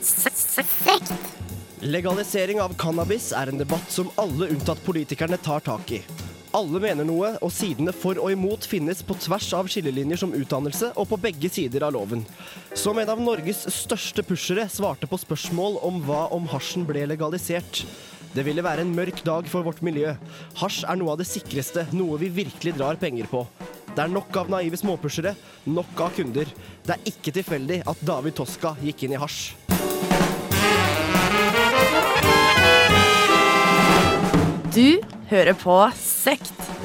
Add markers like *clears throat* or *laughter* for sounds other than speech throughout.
Sekt. Legalisering av cannabis er en debatt som alle unntatt politikerne tar tak i. Alle mener noe, og sidene for og imot finnes på tvers av skillelinjer som utdannelse og på begge sider av loven. Som en av Norges største pushere svarte på spørsmål om hva om hasjen ble legalisert. Det ville være en mørk dag for vårt miljø. Hasj er noe av det sikreste, noe vi virkelig drar penger på. Det er nok av naive småpushere, nok av kunder. Det er ikke tilfeldig at David Toska gikk inn i hasj. Du hører på Sekt.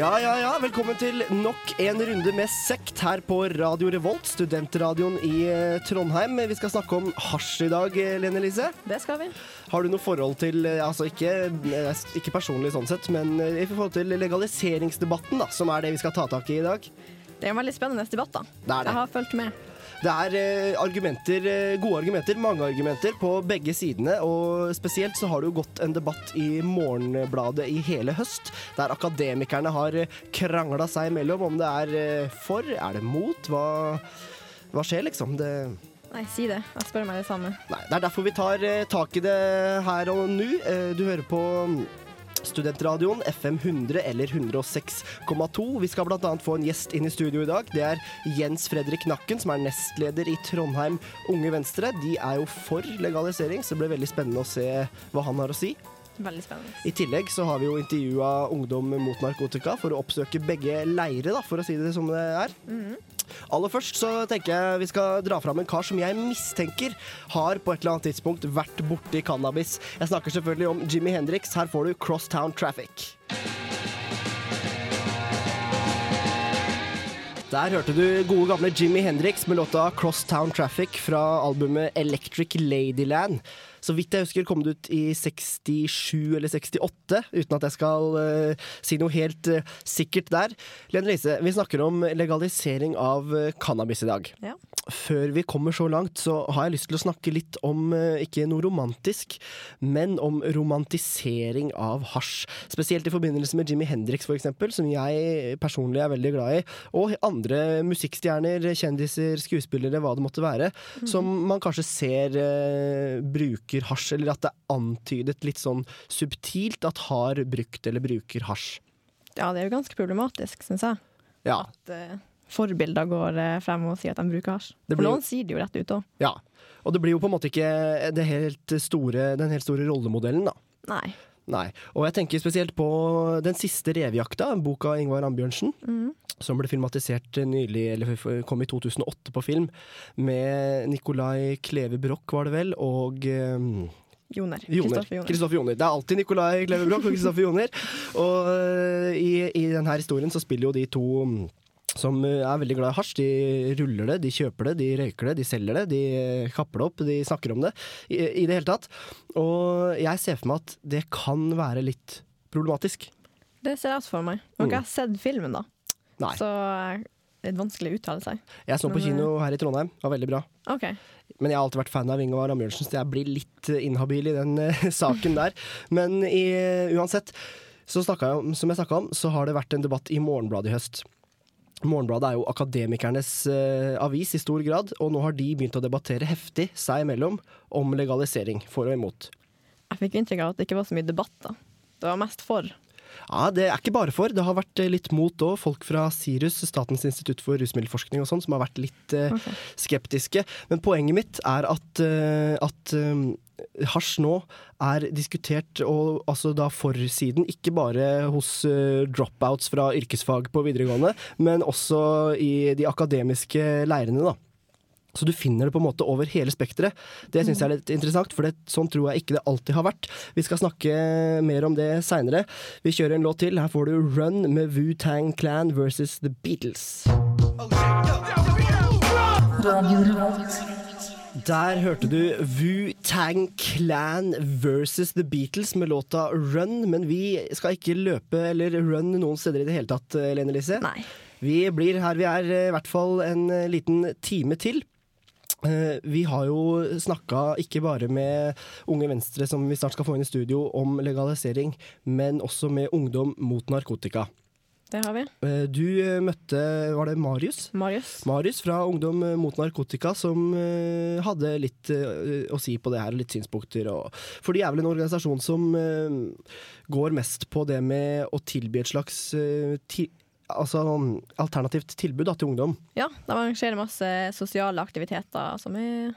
Ja, ja, ja. Velkommen til nok en runde med sekt her på Radio Revolt, studentradioen i eh, Trondheim. Vi skal snakke om hasj i dag, eh, Lene Lise. Det skal vi. Har du noe forhold til eh, Altså ikke, ikke personlig sånn sett, men i forhold til legaliseringsdebatten, da, som er det vi skal ta tak i i dag. Det er en veldig spennende debatt, da. Det er det. Jeg har fulgt med. Det er eh, argumenter, eh, gode argumenter, mange argumenter på begge sidene. Og spesielt så har det jo gått en debatt i Morgenbladet i hele høst, der akademikerne har krangla seg imellom om det er eh, for, er det mot, hva, hva skjer, liksom? Det, Nei, si det. Jeg spør meg det samme. nei, det er derfor vi tar eh, tak i det her og nå. Eh, du hører på Studentradioen FM 100 eller 106,2. Vi skal bl.a. få en gjest inn i studio i dag. Det er Jens Fredrik Nakken, som er nestleder i Trondheim Unge Venstre. De er jo for legalisering, så det blir veldig spennende å se hva han har å si. Veldig spennende. I tillegg så har vi jo intervjua ungdom mot narkotika for å oppsøke begge leire, da, for å si det som det er. Aller først så tenker jeg vi skal dra fram en kar som jeg mistenker har på et eller annet tidspunkt vært borti cannabis. Jeg snakker selvfølgelig om Jimmy Hendrix. Her får du Crosstown Traffic. Der hørte du gode gamle Jimmy Hendrix med låta Crosstown Traffic fra albumet Electric Ladyland. Så vidt jeg husker kom det ut i 67 eller 68, uten at jeg skal uh, si noe helt uh, sikkert der. Lene Lise, vi snakker om legalisering av eh, cannabis i dag. Ja. Før vi kommer så langt, så har jeg lyst til å snakke litt om ikke noe romantisk, men om romantisering av hasj. Spesielt i forbindelse med Jimmy Hendrix, eksempel, som jeg personlig er veldig glad i. Og andre musikkstjerner, kjendiser, skuespillere, hva det måtte være. Som man kanskje ser eh, bruker hasj, eller at det er antydet litt sånn subtilt at har brukt eller bruker hasj. Ja, det er jo ganske problematisk, syns jeg. Ja. At uh, forbilder går eh, frem og sier at de bruker hasj. For noen sier det jo rett ut òg. ja. Og det blir jo på en måte ikke det helt store, den helt store rollemodellen, da. Nei. Nei. Og jeg tenker spesielt på Den siste revejakta, en bok av Ingvar Ambjørnsen. Som ble filmatisert nylig, eller kom i 2008 på film. Med Nicolai Kleve Broch, var det vel, og um, Joner. Joner. Kristoffer Joner. Joner. Det er alltid Nicolai Klevebrock og Kristoffer Joner. Og øh, i, i denne historien så spiller jo de to mm, som øh, er veldig glad i hasj. De ruller det, de kjøper det, de røyker det, de selger det, de øh, kapper det opp, de snakker om det. I, i det hele tatt. Og jeg ser for meg at det kan være litt problematisk. Det ser jeg også for meg. Har Mm. jeg sett filmen, da, Nei. så eh, det er litt vanskelig å uttale seg. Jeg så på Men, kino her i Trondheim, det var veldig bra. OK. Men jeg har alltid vært fan av Ingvar Ambjørnsen, så jeg blir litt eh, inhabil i den uh, *laughs* saken der. Men i, uansett, så jeg om, som jeg snakka om, så har det vært en debatt i Morgenbladet i høst. Morgenbladet er jo akademikernes eh, avis i stor grad, og nå har de begynt å debattere heftig seg imellom om legalisering, for og imot. Jeg fikk inntrykk av at det ikke var så mye debatt, da. Det var mest for. Ja, Det er ikke bare for. Det har vært eh, litt mot òg. Folk fra Sirus, Statens institutt for rusmiddelforskning og sånn, som har vært litt eh, okay. skeptiske. Men poenget mitt er at, eh, at eh, hasj nå er diskutert, og altså da forsiden, ikke bare hos eh, dropouts fra yrkesfag på videregående, men også i de akademiske leirene, da. Så du finner det på en måte over hele spekteret. Det syns jeg er litt interessant, for det, sånn tror jeg ikke det alltid har vært. Vi skal snakke mer om det seinere. Vi kjører en låt til. Her får du Run med Wu-Tang Clan versus The Beatles. Der hørte du Wu-Tang Clan versus The Beatles med låta Run, men vi skal ikke løpe eller run noen steder i det hele tatt, Lene Lise. Nei. Vi blir her vi er eh, i hvert fall en eh, liten time til. Eh, Vi har jo snakka ikke bare med Unge Venstre, som vi snart skal få inn i studio, om legalisering, men også med Ungdom mot narkotika. Det har vi. Eh, Du eh, møtte Var det Marius? Marius. Marius fra Ungdom mot narkotika, som eh, hadde litt eh, å si på det her, litt synspunkter. For de er vel en organisasjon som eh, går mest på det med å tilby et slags eh, altså, alternativt tilbud da, til ungdom. Ja, de arrangerer masse sosiale aktiviteter som er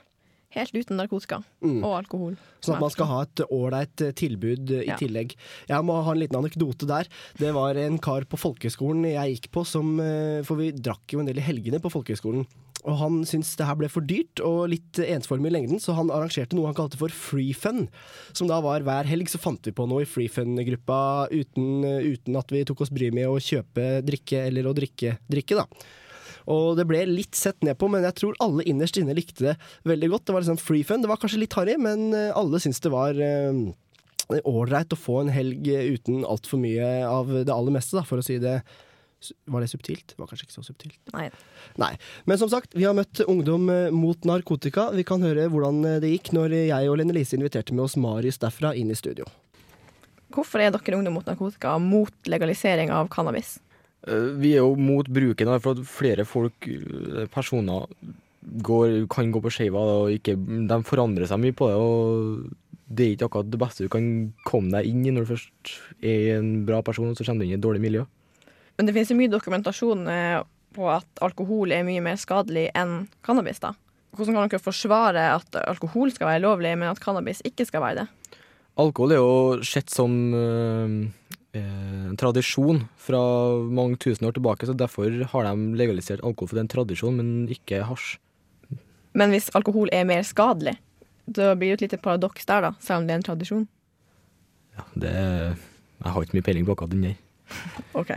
helt uten narkotika Mm. og alkohol. Sånn at man skal ha et ålreit eh, tilbud eh, i Ja. tillegg. Jeg må ha en liten anekdote der. Det var en kar på folkehøgskolen jeg gikk på som eh, For vi drakk jo en del i helgene på folkehøgskolen. Og han syntes det her ble for dyrt og litt ensformig i lengden, så han arrangerte noe han kalte for free fun. Som da var hver helg så fant vi på noe i free fun-gruppa uten, uten at vi tok oss bryet med å kjøpe drikke eller å drikke drikke, da. Og det ble litt sett ned på, men jeg tror alle innerst inne likte det veldig godt. Det var liksom free fun. Det var kanskje litt harry, men eh, alle syntes det var ålreit å få en helg uten altfor mye av det aller meste, da, for å si det Var det subtilt? Det var kanskje ikke så subtilt. Nei. Nei. Men som sagt, vi har møtt ungdom eh, mot narkotika. Vi kan høre hvordan eh, det gikk når jeg og Lene Lise inviterte med oss Marius derfra inn i studio. Hvorfor er dere ungdom mot narkotika mot legalisering av cannabis? Eh, Vi er jo mot bruken av for at flere folk, eh, personer, går, kan gå på skeiva De forandrer seg mye på det, og det er ikke akkurat det beste du kan komme deg inn i når du først er en bra person, og så kommer du inn i et dårlig miljø. Men det finnes jo mye dokumentasjon eh, på at alkohol er mye mer skadelig enn cannabis. da. Hvordan kan dere forsvare at alkohol skal være lovlig, men at cannabis ikke skal være det? Alkohol er jo sett som en tradisjon fra mange tusen år tilbake, så derfor har de legalisert alkohol, for det er en tradisjon, men ikke hasj. Men hvis alkohol er mer skadelig, da blir det et lite paradoks der, da, selv om det er en tradisjon. Ja, det Jeg har ikke mye peiling på akkurat den der. *laughs* Ok.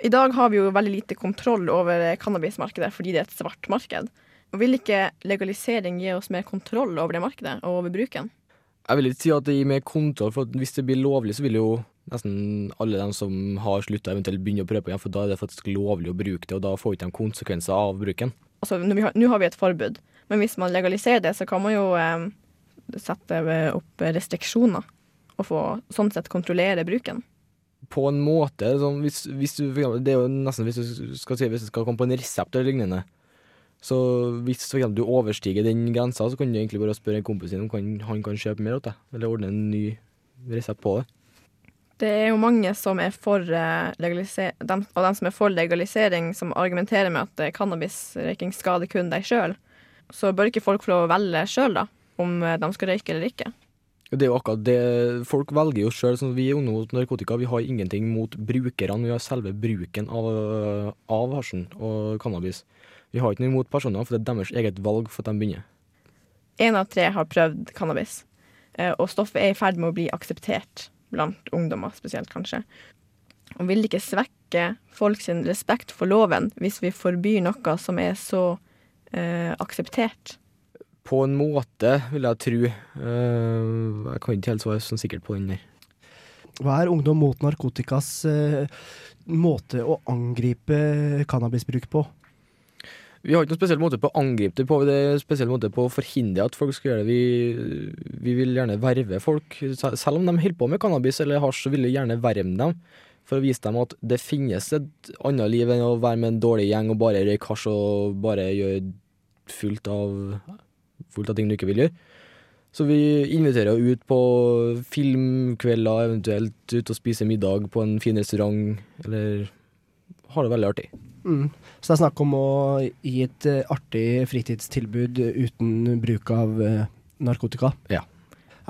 I dag har vi jo veldig lite kontroll over cannabismarkedet fordi det er et svart marked. Og Vil ikke legalisering gi oss mer kontroll over det markedet og over bruken? Jeg vil ikke si at det gir mer kontroll, for hvis det blir lovlig, så vil jo nesten alle dem som har slutta, eventuelt begynner å prøve på igjen, for da er det faktisk lovlig å bruke det, og da får ikke de konsekvenser av bruken. Altså, Nå har, har vi et forbud, men hvis man legaliserer det, så kan man jo eh, sette opp restriksjoner og få sånn sett kontrollere bruken. På en måte, sånn, hvis, hvis du, det er jo nesten hvis du skal si hvis du skal komme på en resept eller lignende, så hvis for eksempel, du overstiger den grensa, så kan du egentlig bare spørre en kompis din om han kan kjøpe mer til deg, eller ordne en ny resept på det. Det er jo mange som er for eh, legaliser dem, av dem som er for legalisering, som argumenterer med at eh, cannabisrøyking skader kun deg sjøl. Så bør ikke folk få lov å velge sjøl, da, om eh, de skal røyke eller ikke. Det er jo akkurat det Folk velger jo sjøl. Vi er jo mot narkotika. Vi har ingenting mot brukerne. Vi har selve bruken av, av hasjen og cannabis. Vi har ikke noe imot personene, for det er deres eget valg for at de begynner. Én av tre har prøvd cannabis, og stoffet er i ferd med å bli akseptert blant ungdommer spesielt, kanskje. Og vil det ikke svekke folks respekt for loven hvis vi forbyr noe som er så eh, akseptert? På en måte, vil jeg tro. Uh, jeg kan ikke helt svare sånn sikkert på den der. Hva er Ungdom mot narkotikas uh, måte å angripe cannabisbruk på? Vi har ikke noen spesiell måte på å angripe det på. Det er en spesiell måte på å forhindre at folk skal gjøre det. Vi, vi vil gjerne verve folk. Selv om de holder på med cannabis eller hasj, så vil vi gjerne verve dem. For å vise dem at det finnes et annet liv enn å være med en dårlig gjeng og bare røyke hasj og bare gjøre fullt av, fullt av ting du ikke vil gjøre. Så vi inviterer ut på filmkvelder, eventuelt ut og spise middag på en fin restaurant, eller har det veldig artig. Mm. Så det er snakk om å gi et eh, artig fritidstilbud uten bruk av eh, narkotika? Ja.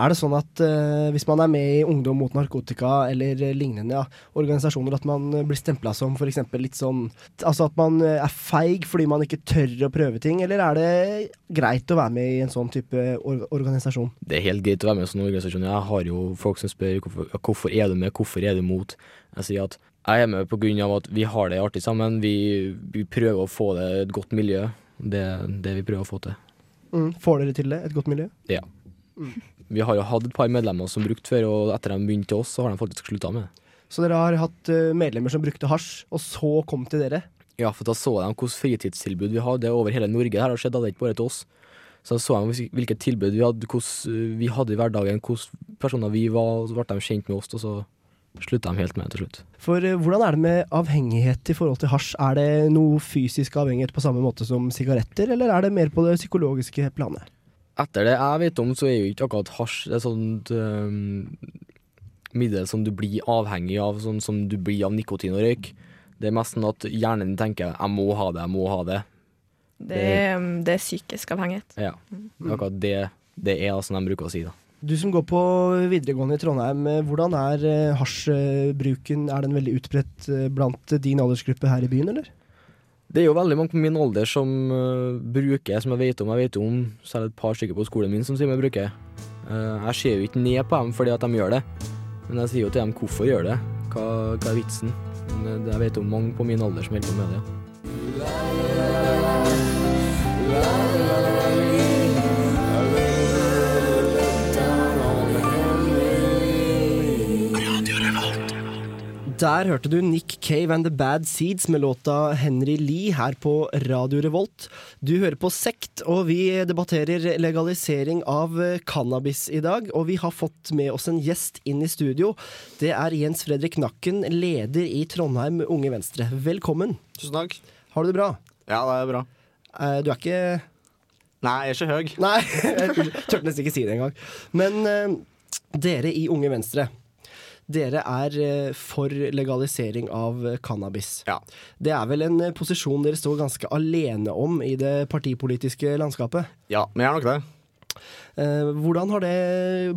Er det sånn at uh, hvis man er med i Ungdom mot narkotika eller lignende ja, organisasjoner, at man blir stempla som f.eks. litt sånn Altså at man er feig fordi man ikke tør å prøve ting, eller er det greit å være med i en sånn type or organisasjon? Det er helt greit å være med i en sånn organisasjon. Jeg har jo folk som spør hvorfor, hvorfor er du med, hvorfor er du mot. Jeg sier at jeg er med av at vi har det artig sammen. Vi, vi prøver å få det et godt miljø. Det er det vi prøver å få til. Mm. Får dere til det? Et godt miljø? Ja. Vi har jo hatt et par medlemmer som brukte før, og etter de begynte til oss, så har de faktisk slutta med det. Så dere har hatt eh, medlemmer som brukte hasj, og så kom til dere? Ja, for da så de hvilket fritidstilbud vi hadde over hele Norge. Det her har skjedd, det ikke bare til oss. Så så de hvilket tilbud vi hadde, hvordan vi hadde i hverdagen, hvilke personer vi var, og så ble de kjent med oss, og så slutta de helt med til slutt. For eh, hvordan er det med avhengighet i forhold til hasj? Er det noe fysisk avhengighet på samme måte som sigaretter, eller er det mer på det psykologiske planet? Etter det jeg vet om, så er jo ikke akkurat hasj et sånt um, middel som du blir avhengig av, sånn som du blir av nikotin og røyk. Det er mest sånn at hjernen din tenker 'jeg må ha det, jeg må ha det'. Det er, um, det er psykisk avhengighet. Ja. Det er akkurat det det er, som de bruker å si. da. Du som går på videregående i Trondheim, eh, hvordan er eh, hasjbruken? Er den veldig utbredt eh, blant din aldersgruppe her i byen, eller? Det er jo veldig mange på min alder som øh, bruker, som jeg vet om. Jeg vet om selv et par stykker på skolen min som sier de bruker. Eh, jeg ser jo ikke ned på dem fordi at de gjør det, men jeg sier jo til dem hvorfor de gjør det. Hva, hva er vitsen? Men det jeg vet om mange på min alder som holder på med det. Der hørte du Nick Cave and The Bad Seeds med låta Henry Lee her på Radio Revolt. Du hører på Sekt, og vi debatterer legalisering av eh, cannabis i dag. Og vi har fått med oss en gjest inn i studio. Det er Jens Fredrik Nakken, leder i Trondheim Unge Venstre. Velkommen. Tusen takk. Har du det bra? Ja, det er bra. Eh, Du er ikke Nei, jeg er ikke høy. Nei, *laughs* jeg turte nesten ikke si det engang. Men eh, dere i Unge Venstre. Dere er eh, for legalisering av cannabis. Ja. Det er vel en eh, posisjon dere står ganske alene om i det partipolitiske landskapet. Ja, men jeg er nok det. Eh, hvordan har det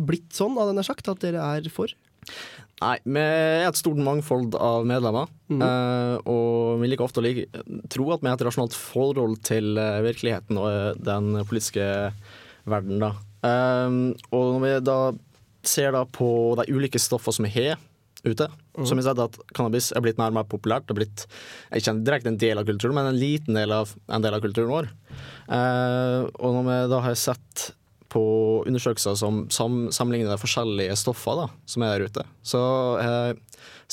blitt sånn, hadde jeg sagt, at dere er for? Nei, vi er et stort mangfold av medlemmer, eh, og vi liker ofte å like, tro at vi har et rasjonalt forhold til virkeligheten og den politiske verden, da. Og når vi da ser da på de ulike stoffene som vi har ute, så har vi sett at cannabis er blitt mer og mer populært. Det er blitt ikke direkte en del av kulturen, men en liten del av, en del av kulturen vår. Eh, og når vi da har sett på undersøkelser som sam, sammenligner de forskjellige stoffer da, som er der ute, så har jeg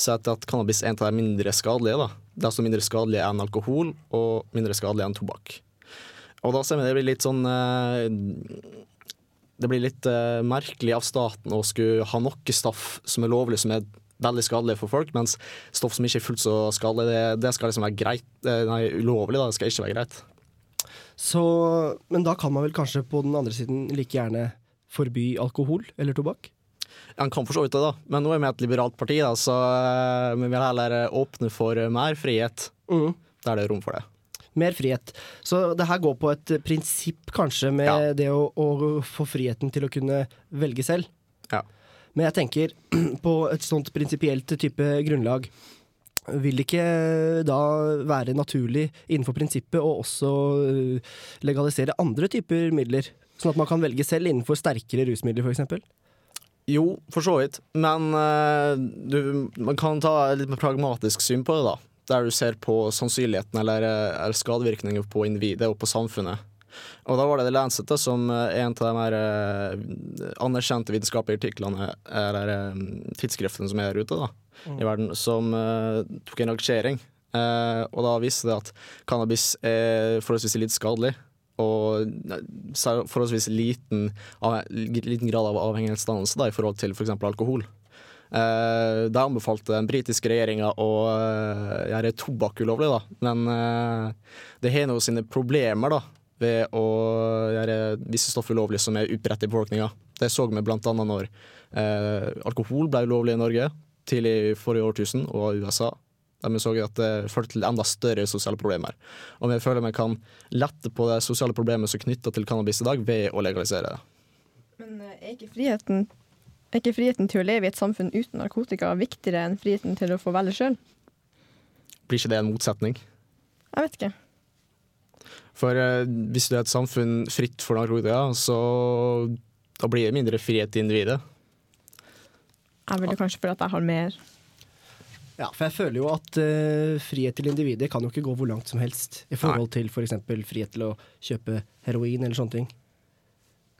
sett at cannabis er en av de mindre skadelige. da. Det er altså mindre skadelig enn alkohol og mindre skadelig enn tobakk. Og da ser vi det blir litt sånn eh, Det blir litt eh, merkelig av staten å skulle ha noe stoff som er lovlig, som er veldig skadelig for folk, mens stoff som ikke er fullt så skadelig, det, det skal liksom være greit, eh, nei, ulovlig. da, Det skal ikke være greit. Så, men da kan man vel kanskje på den andre siden like gjerne forby alkohol eller tobakk? Han kan for så vidt det, da. Men nå er vi et liberalt parti, da, så eh, vi vil heller eh, åpne for mer frihet Mm. der det er rom for det. Mer frihet. Så det her går på et prinsipp, kanskje, med Ja. det å, å få friheten til å kunne velge selv. Ja. Men jeg tenker, *clears throat* på et sånt prinsipielt type grunnlag, vil det ikke da være naturlig innenfor prinsippet å også øh, legalisere andre typer midler? Sånn at man kan velge selv innenfor sterkere rusmidler, f.eks.? Jo, for så vidt. Men uh, du, man kan ta et litt mer pragmatisk syn på det, da. Der du ser på sannsynligheten eller, eh, eller skadevirkninger på individet og på samfunnet. Og da var det The Lancet da, som eh, en av de mer eh, anerkjente vitenskapelige artiklene, eller eh, tidsskriftene som er der ute da, i verden, som eh, tok en rangering. Eh, og da viste det at cannabis er forholdsvis litt skadelig. Og forholdsvis liten, av, liten grad av avhengighetsdannelse da, i forhold til f.eks. alkohol. Eh, der anbefalte den britiske regjeringa å eh, gjøre tobakk ulovlig, da. Men eh, det har nå sine problemer da, ved å gjøre visse stoff ulovlig som er utbredt i befolkninga. Det så vi annet når alkohol ble ulovlig i Norge tidlig i forrige årtusen, og USA. Der vi så at det førte til enda større sosiale problemer. Og vi føler vi kan lette på det sosiale problemet som er knytta til cannabis i dag, ved å legalisere det. Men er ikke friheten er ikke friheten til å leve i et samfunn uten narkotika viktigere enn friheten til å få velge sjøl? Blir ikke det en motsetning? Jeg vet ikke. For eh, hvis du er et samfunn fritt for narkotika, så da blir det mindre frihet til individet. Jeg ville kanskje føle at jeg har mer. Ja, for jeg føler jo at eh, frihet til individet kan jo ikke gå hvor langt som helst i forhold til f.eks. frihet til å kjøpe heroin eller sånne ting.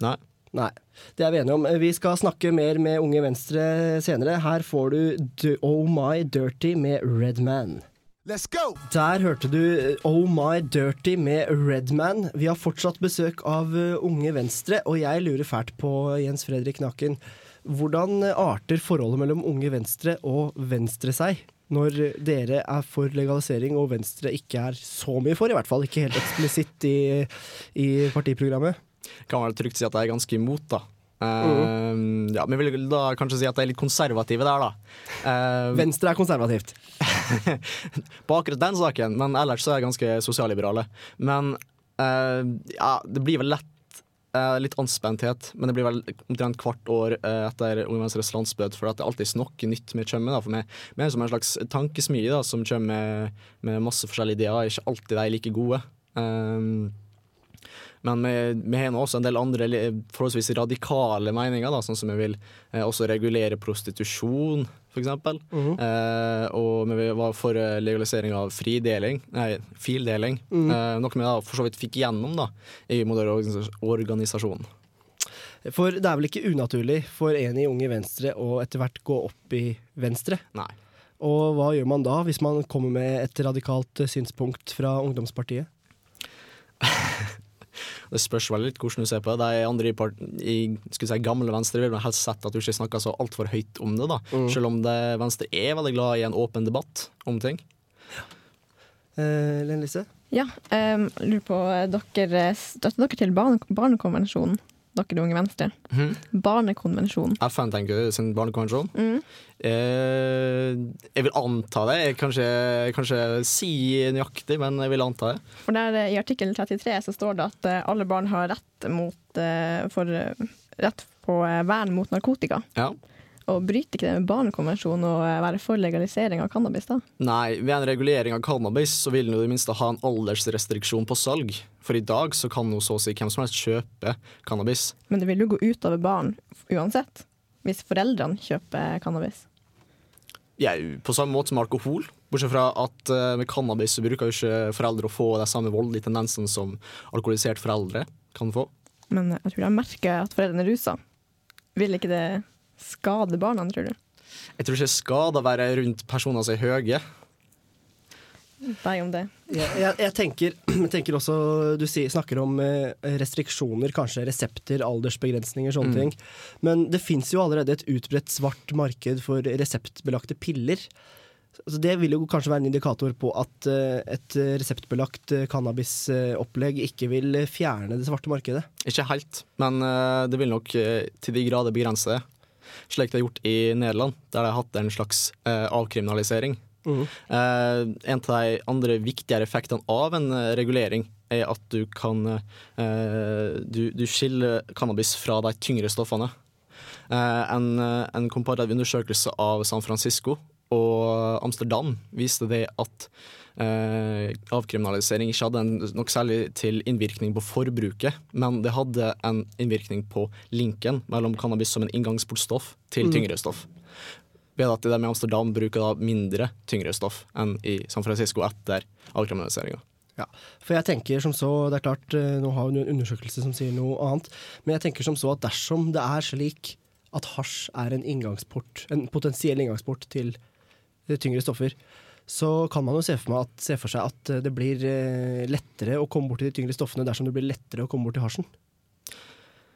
Nei. Nei, det er vi enige om. Vi skal snakke mer med Unge Venstre senere. Her får du Oh My Dirty med Redman. Let's go! Der hørte du Oh My Dirty med Redman. Vi har fortsatt besøk av uh, Unge Venstre, og jeg lurer fælt på, Jens Fredrik Naken, Hvordan arter forholdet mellom Unge Venstre og Venstre seg? Når dere er for legalisering og Venstre ikke er så mye for, i hvert fall ikke helt eksplisitt i, i partiprogrammet. Kan vel trygt si at jeg er ganske imot, da. Eh, ja, men jeg vil da kanskje si at jeg er litt konservative der, da. Uh, Venstre er konservativt. *laughs* på akkurat den saken, men ellers så er jeg ganske sosialliberale. Men uh, ja, det blir vel lett eh, litt anspenthet, men det blir vel omtrent hvert år eh, etter Unge Venstres landsbød, for at det alltid er noe nytt med kommer. Da, for meg, Mer er som en slags tankesmie da, som kommer med, med masse forskjellige ideer, ikke alltid de er like gode. Um, men vi, har nå også en del andre forholdsvis radikale meninger, da, sånn som vi vil eh, også regulere prostitusjon, f.eks. Mhm. eh, og vi var for eh, legalisering av frideling, nei, fildeling. Mhm. Eh, noe vi da for så vidt fikk gjennom da, i moderne organisa- For det er vel ikke unaturlig for en i Unge Venstre å etter hvert gå opp i Venstre? Nei. Og hva gjør man da, hvis man kommer med et radikalt synspunkt fra ungdomspartiet? Det spørs vel litt hvordan du ser på det. De andre i, part, i si, gamle Venstre vil helst sett at du ikke snakker så altfor høyt om det, da. Mm. Selv om det, Venstre er veldig glad i en åpen debatt om ting. Eh, Lene Lise? Ja, um, lurer på eh, dere Støtter dere til barne Barnekonvensjonen? Dere Unge Venstre. Barnekonvensjonen. FN tenker sin barnekonvensjon. Mm. Eh, jeg vil anta det. Jeg kan ikke, si nøyaktig, men jeg vil anta det. For der eh, I artikkel 33 så står det at eh, alle barn har rett, mot, eh, for, rett på vern mot narkotika. Ja. Og bryter ikke det med barnekonvensjonen å eh, være for legalisering av cannabis? da? Nei, ved en regulering av cannabis så vil en i det minste ha en aldersrestriksjon på salg. For i dag så kan jo så å si hvem som helst kjøpe cannabis. Men det vil jo gå utover barn uansett, hvis foreldrene kjøper cannabis. Ja, på samme måte som alkohol. Bortsett fra at eh, med cannabis så bruker jo ikke foreldre å få de samme voldelige tendensene som alkoholisert foreldre kan få. Men jeg tror de merker at foreldrene er rusa. Vil ikke det skade barna, tror du? Jeg tror ikke det skader å være rundt personer som er høye. Deg om det. Jeg, jeg, jeg, tenker, *clears throat* jeg tenker også Du snakker om eh, restriksjoner, kanskje resepter, aldersbegrensninger, sånne Mm. ting. Men det fins jo allerede et utbredt svart marked for reseptbelagte piller. Så det vil jo kanskje være en indikator på at eh, et reseptbelagt eh, cannabisopplegg ikke vil fjerne det svarte markedet. Ikke helt, men det vil nok til de grader begrense det. Slik det er gjort i Nederland, der de har hatt en slags eh, avkriminalisering. Mm. Eh, en av de andre viktigere effektene av en eh, regulering er at du kan eh, du, du skiller cannabis fra de tyngre stoffene. Eh, en, en komparativ undersøkelse av San Francisco og Amsterdam viste det at avkriminalisering ikke hadde en, nok særlig til innvirkning på forbruket, men det hadde en innvirkning på linken mellom cannabis som en inngangsportstoff til Mm. tyngre stoff. Ved at de med Amsterdam bruker da mindre tyngre stoff enn i San Francisco etter avkriminaliseringa. Ja, for jeg tenker som så, det er klart, eh, nå har vi en undersøkelse som sier noe annet, men jeg tenker som så at dersom det er slik at hasj er en inngangsport, en potensiell inngangsport til eh, tyngre stoffer, så kan man jo se for, at, se for seg at eh, det blir eh, lettere å komme bort til de tyngre stoffene dersom det blir lettere å komme bort til hasjen.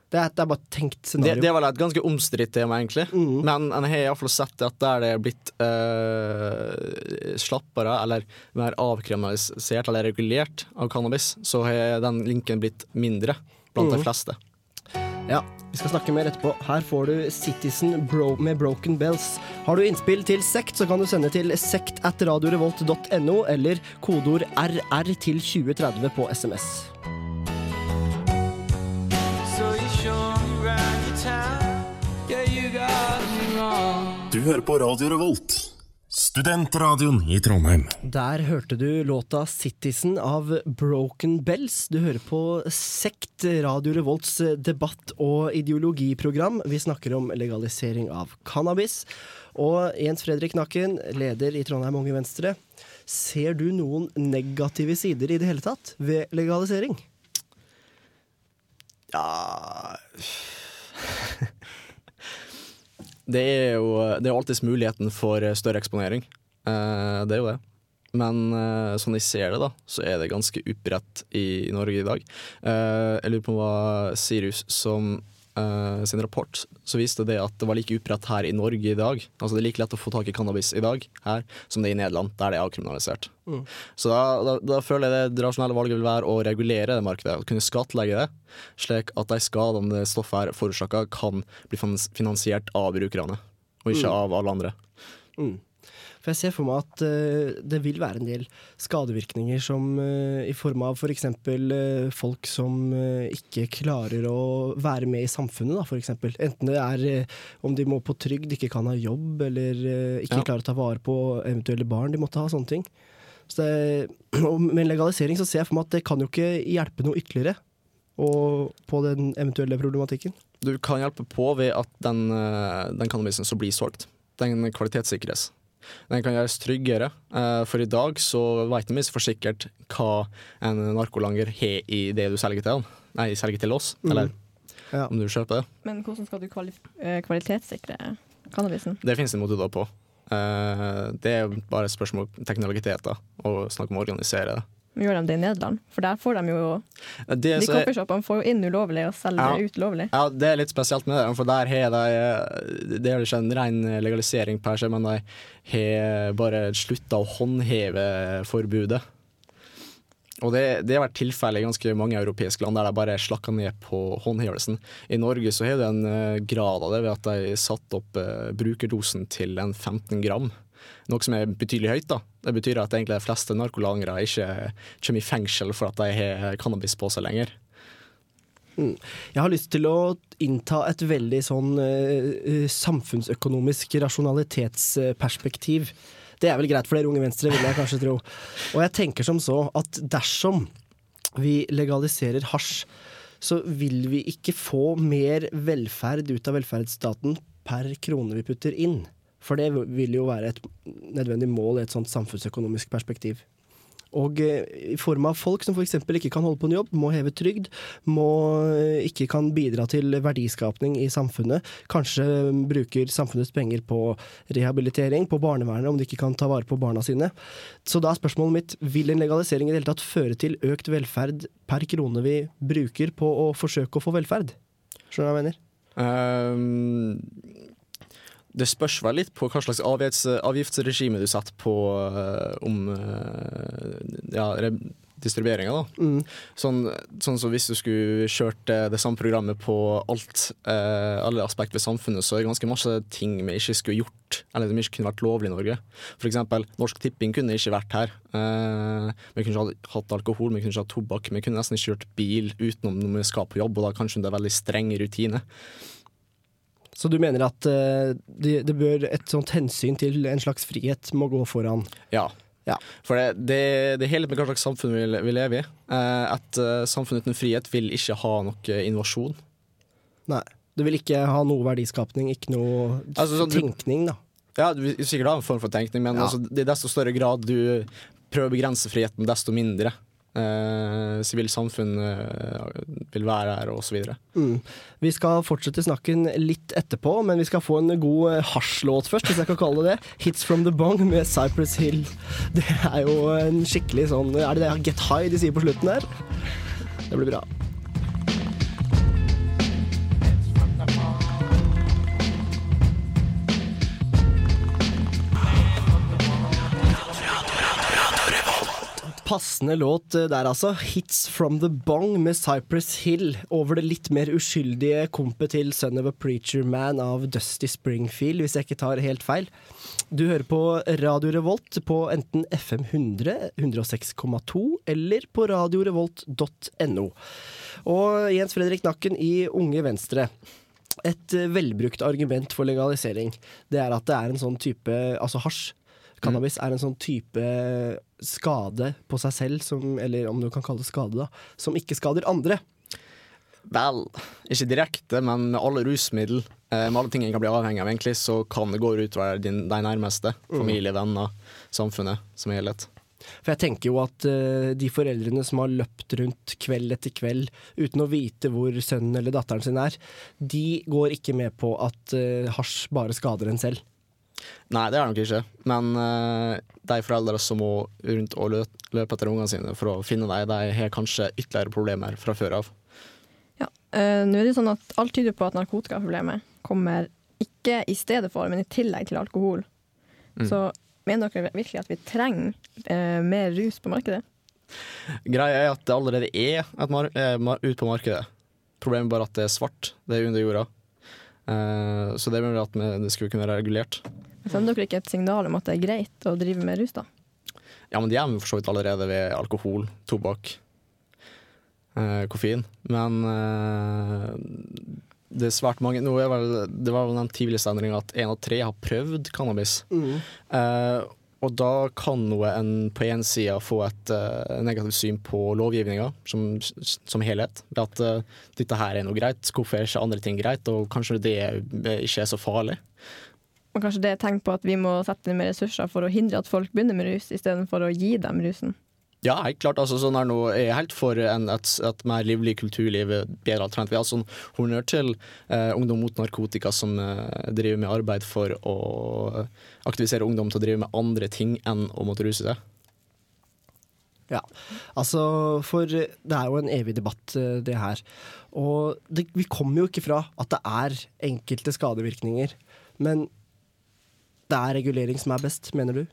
Det er, det er bare et tenkt scenario. det er vel et ganske omstridt tema, egentlig. Mm. Men en har iallfall sett at der det er blitt øh, slappere eller mer avkriminalisert eller regulert av cannabis, så har den linken blitt mindre blant mm. de fleste. Ja, vi skal snakke mer etterpå. Her får du Citizen Bro med Broken Bells. Har du innspill til sekt, så kan du sende til sekt at radiorevolt.no eller kodeord RR til 2030 på SMS. Du hører på Radio Revolt, studentradioen i Trondheim. Der hørte du låta Citizen av Broken Bells. Du hører på Sekt, Radio Revolts debatt- og ideologiprogram. Vi snakker om legalisering av cannabis. Og Jens Fredrik Nakken, leder i Trondheim Unge Venstre. Ser du noen negative sider i det hele tatt ved legalisering? Ja Det er jo det er alltids muligheten for større eksponering. Eh, det er jo det. Men eh, sånn jeg ser det, da, så er det ganske utbredt i Norge i dag. Eh, jeg lurer på hva Sirius, som eh, sin rapport, så viste det at det var like utbredt her i Norge i dag. Altså Det er like lett å få tak i cannabis i dag her som det er i Nederland, der det er avkriminalisert. Mm. Så da, da, da føler jeg det, det rasjonelle valget vil være å regulere det markedet, kunne skattlegge det, slik at de skadene det stoffet er forårsaker, kan bli finansiert av brukerne, og ikke Mm. av alle andre. Mm. For jeg ser for meg at uh, det vil være en del skadevirkninger som uh, i form av f.eks. Uh, folk som ikke klarer å være med i samfunnet, da, for eksempel. Enten det er om de må på trygd, ikke kan ha jobb, eller ikke Ja. klarer å ta vare på eventuelle barn de måtte ha, sånne ting. Så det, *clears throat* med en legalisering så ser jeg for meg at det kan jo ikke hjelpe noe ytterligere og, på den eventuelle problematikken. Du kan hjelpe på ved at den, den cannabisen som blir solgt, den kvalitetssikres. Den kan gjøres tryggere, eh, for i dag så vet vi for sikkert hva en narkolanger har i det du selger til han. Nei, selger til oss, Mm. eller Ja. om du kjøper det. Men hvordan skal du kvali eh, kvalitetssikre cannabisen? Det finnes det metoder på. Eh, det er bare et spørsmål om teknologiteter og snakk om å organisere det. Gjør de det i Nederland? For der får de jo De er- coffeeshopene får jo inn ulovlig og selger Ja. ut lovlig. Ja, det er litt spesielt med det, for der har de Det er ikke en ren legalisering per se, men de har bare slutta å håndheve forbudet. Og det, det har vært tilfellet i ganske mange europeiske land der de bare slakka ned på håndhevelsen. I Norge så har du en eh, grad av det ved at de satte opp eh, brukerdosen til en 15 gram. Noe som er betydelig høyt. da. Det betyr at egentlig de fleste narkolangere ikke kommer i fengsel for at de har cannabis på seg lenger. Jeg har lyst til å innta et veldig sånn eh, eh, samfunnsøkonomisk rasjonalitetsperspektiv. Det er vel greit for dere unge venstre, vil jeg kanskje tro. Og jeg tenker som så at dersom vi legaliserer hasj, så vil vi ikke få mer velferd ut av velferdsstaten per krone vi putter inn. For det vil jo være et nødvendig mål i et sånt samfunnsøkonomisk perspektiv. Og eh, i form av folk som f.eks. ikke kan holde på en jobb, må heve trygd, må eh, ikke kan bidra til verdiskapning i samfunnet, kanskje bruker samfunnets penger på rehabilitering, på barnevernet, om de ikke kan ta vare på barna sine. Så da er spørsmålet mitt, vil en legalisering i det hele tatt føre til økt velferd per krone vi bruker på å forsøke å få velferd? Skjønner du hva jeg mener? Ehm, det spørs vel litt på hva slags avgifts, avgiftsregime du setter på eh, om uh, ja, distribueringa. Mm. Sånn, sånn som hvis du skulle kjørt eh, det samme programmet på alt, eh, alle aspekt ved samfunnet, så er det ganske masse ting vi ikke skulle gjort, eller som ikke kunne vært lovlig i Norge. Eksempel, Norsk Tipping kunne ikke vært her. Eh, vi kunne ikke hatt- alkohol, vi kunne ikke hatt tobakk. Vi kunne nesten ikke kjørt bil utenom når vi skal på jobb, og da kanskje det er veldig streng rutiner. Så du mener at eh, det, det bør et sånt hensyn til en slags frihet må gå foran? Ja. Ja. For det, det, det helt med hva slags samfunn vi, vi lever i. Eh, et eh, samfunn uten frihet vil ikke ha noe innovasjon. Nei. Det vil ikke ha noe verdiskapning, ikke noe Altså, sånn, tenkning, da. Ja, du vil sikkert ha en form for tenkning, men Ja. altså, det er desto større grad du prøver å begrense friheten, desto mindre sivilt samfunn eh, vil være her, videre. Mm. Vi skal fortsette snakken litt etterpå, men vi skal få en god eh, hasjlåt først, hvis jeg kan kalle det det. 'Hits from the Bong' med Cypress Hill. Det er jo en skikkelig sånn Er det det 'Get High' de sier på slutten der? Det blir bra. Passende låt eh, der, altså. 'Hits from the Bong' med Cypress Hill over det litt mer uskyldige kompet til 'Son of a Preacher Man' av Dusty Springfield, hvis jeg ikke tar helt feil. Du hører på Radio Revolt på enten FM 100, 106,2 eller på radiorevolt.no. Og Jens Fredrik Nakken i Unge Venstre. Et eh, velbrukt argument for legalisering, det er at det er en sånn type Altså hasj. Cannabis er en sånn type skade på seg selv, som, eller om du kan kalle det skade, da, som ikke skader andre. Vel, ikke direkte, men med alle rusmiddel, eh, med alle ting en kan bli avhengig av, egentlig, så kan det gå utover din, de nærmeste. Familie, venner, samfunnet som helhet. For jeg tenker jo at uh, de foreldrene som har løpt rundt kveld etter kveld uten å vite hvor sønnen eller datteren sin er, de går ikke med på at uh, hasj bare skader en selv. Nei, det er det nok ikke. Men uh, de foreldre som må rundt og lø- løpe etter ungene sine for å finne dem, de har kanskje ytterligere problemer fra før av. Ja, uh, Nå er det sånn at alt tyder på at narkotikaproblemet kommer ikke i stedet for, men i tillegg til alkohol. Mm. Så mener dere virkelig at vi trenger uh, mer rus på markedet? Greia er at det allerede er et ute på markedet. Problemet er bare at det er svart. Det er under jorda. Eh, så det mener at det skulle kunne være regulert. Sender dere ikke et signal om at det er greit å drive med rus, da? Ja, men de er vi for så vidt allerede ved alkohol, tobakk, eh, koffein. Men eh, det er svært mange Nå er vel, Det var vel den tidligste endringa at én av tre har prøvd cannabis. Mm. Eh, og da kan en på en side få et uh, negativt syn på lovgivninga som, som helhet. Ved at uh, dette her er noe greit, hvorfor er ikke andre ting greit, og kanskje det ikke er så farlig. Og kanskje det er tegn på at vi må sette inn mer ressurser for å hindre at folk begynner med rus, istedenfor å gi dem rusen. Ja, helt klart. Altså, sånn er noe, jeg er helt for en, et, et mer livlig kulturliv, bedre alternativ. Vi har sånn honnør til eh, Ungdom mot narkotika, som eh, driver med arbeid for å aktivisere ungdom til å drive med andre ting enn å måtte ruse seg. Ja, altså For det er jo en evig debatt, eh, det her. Og det, vi kommer jo ikke fra at det er enkelte skadevirkninger. Men det er regulering som er best, mener du?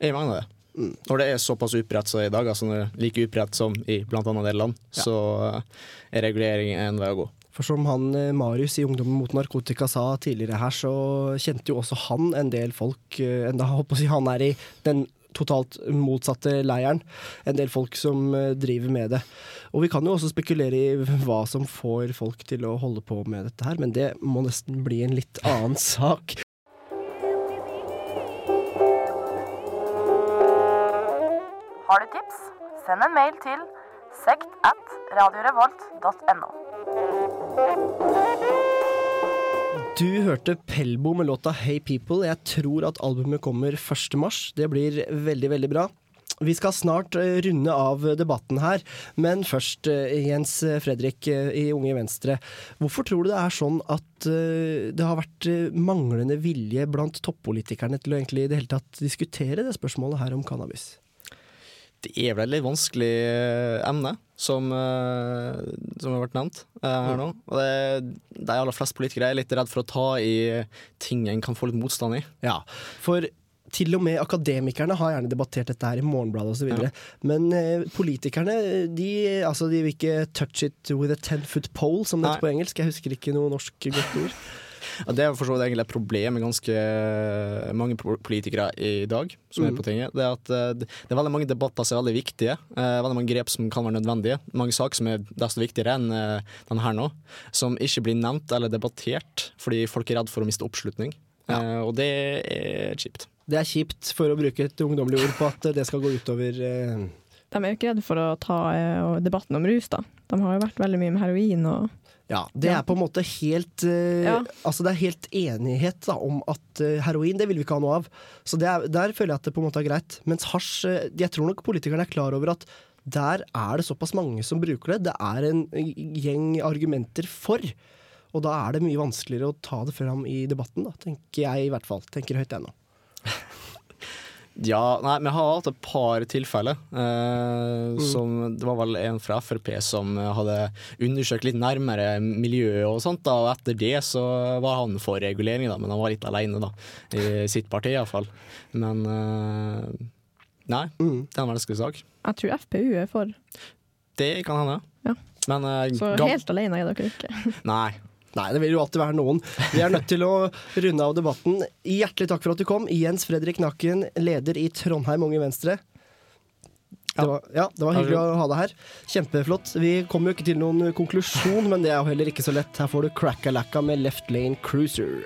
Jeg mener det. Mm. Når det er såpass utbredt som i dag, altså like utbredt som i annet Nederland, Ja. så eh, er regulering en vei å gå. For som han eh, Marius i Ungdommen mot narkotika sa tidligere her, så kjente jo også han en del folk eh, Enda *laughs* håper å si han er i den totalt motsatte leiren. En del folk som driver med det. Og vi kan jo også spekulere i hva som får folk til å holde på med dette her, men det må nesten bli en litt annen *laughs* sak. Har du tips? Send en mail til sekt at radiorevolt.no. Du hørte Pelbo med låta Hey People. Jeg tror at albumet kommer 1. mars. Det blir veldig, veldig bra. Vi skal snart eh, runde av debatten her, men først, eh, Jens Fredrik eh, i Unge Venstre. Hvorfor tror du det er sånn at det har vært manglende vilje blant toppolitikerne til å egentlig i det hele tatt diskutere det spørsmålet her om cannabis? Det er vel et vanskelig eh, emne, som, eh, som har vært nevnt eh, her nå. Og det, de aller fleste politikere er litt redd for å ta i ting en kan få litt motstand i. Ja, for til og med akademikerne har gjerne debattert dette her i Morgenbladet osv. Ja. Men eh, politikerne de, altså, de vil ikke touch it with a ten foot pole, som det heter på engelsk. Jeg husker ikke noe norsk godt ord. *laughs* Ja, det er for så vidt egentlig et problem med ganske mange politikere i dag, som Mm. er på tinget. Det er at eh, det er veldig mange debatter som er veldig viktige. eh, veldig mange grep som kan være nødvendige. Mange saker som er desto viktigere enn eh, denne her nå. Som ikke blir nevnt eller debattert fordi folk er redd for å miste oppslutning. Ja. og det er kjipt. Det er kjipt, for å bruke et ungdommelig ord, på at det skal gå utover eh, De er jo ikke redde for å ta eh, debatten om rus, da. De har jo vært veldig mye med heroin og Ja, det er på en måte helt uh, Ja. Altså det er helt enighet da, om at uh, heroin, det vil vi ikke ha noe av. Så det er, der føler jeg at det på en måte er greit. Mens hasj, uh, jeg tror nok politikerne er klar over at der er det såpass mange som bruker det. Det er en gjeng argumenter for. Og da er det mye vanskeligere å ta det fram i debatten, da, tenker jeg i hvert fall. Tenker høyt ennå. Ja, nei, vi har hatt et par tilfeller. Eh, som, det var vel en fra Frp som hadde undersøkt litt nærmere miljøet og sånt. Da, og etter det så var han for regulering, da, men han var litt alene da, i sitt parti iallfall. Men eh, nei, Mm. det er en vanskelig sak. Jeg tror FPU er for. Det kan hende. Ja. Men eh, Så helt alene er dere ikke. Nei. Nei, det vil jo alltid være noen. Vi er nødt til å runde av debatten. Hjertelig takk for at du kom. Jens Fredrik Nakken, leder i Trondheim Unge Venstre. Det var, ja, det var hyggelig å ha deg her. Kjempeflott. Vi kommer jo ikke til noen konklusjon, men det er jo heller ikke så lett. Her får du Crackalacka med Left Lane Cruiser.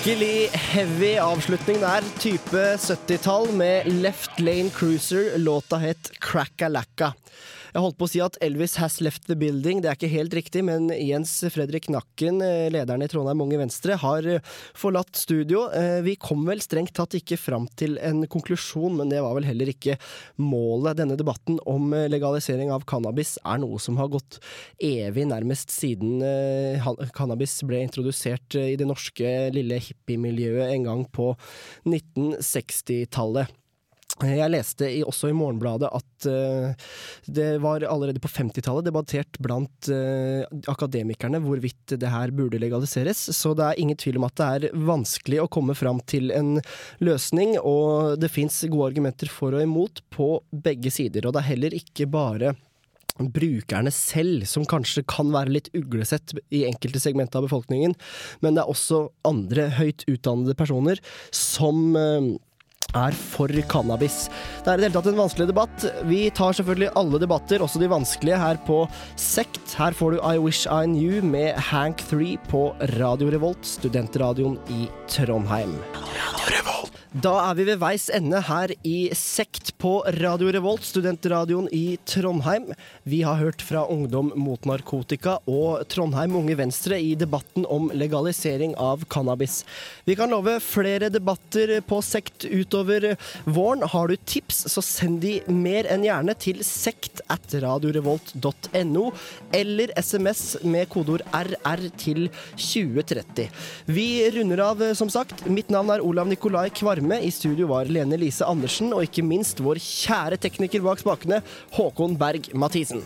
Skikkelig heavy avslutning der. Type 70-tall med Left Lane Cruiser. Låta het Crackalacka. Jeg holdt på å si at Elvis has left the building. Det er ikke helt riktig, men Jens Fredrik Nakken, eh, lederen i Trondheim Unge Venstre, har eh, forlatt studio. Eh, Vi kom vel strengt tatt ikke fram til en konklusjon, men det var vel heller ikke målet. Denne debatten om legalisering av cannabis er noe som har gått evig, nærmest siden cannabis ble introdusert i det norske lille hippiemiljøet en gang på 1960-tallet. Jeg leste i, også i Morgenbladet at uh, det var allerede på 50-tallet debattert blant uh, akademikerne hvorvidt det her burde legaliseres, så det er ingen tvil om at det er vanskelig å komme fram til en løsning, og det fins gode argumenter for og imot på begge sider. Og det er heller ikke bare brukerne selv, som kanskje kan være litt uglesett i enkelte segmenter av befolkningen, men det er også andre høyt utdannede personer som eh, er for cannabis. Det er i det hele tatt en vanskelig debatt. Vi tar selvfølgelig alle debatter, også de vanskelige, her på Sekt. Her får du I Wish I Knew med Hank 3 på Radio Revolt, studentradioen i Trondheim. Da er vi ved veis ende her i Sekt på Radio Revolt, studentradioen i Trondheim. Vi har hørt fra Ungdom mot narkotika og Trondheim Unge Venstre i debatten om legalisering av cannabis. Vi kan love flere debatter på Sekt utover våren. Har du tips, så send de mer enn gjerne til sekt at radiorevolt.no, eller SMS med kodeord RR til 2030. Vi runder av, som sagt. Mitt navn er Olav Nikolai Kvarme. I studio var Lene Lise Andersen, og ikke minst vår kjære tekniker bak spakene, Håkon Berg Mathisen.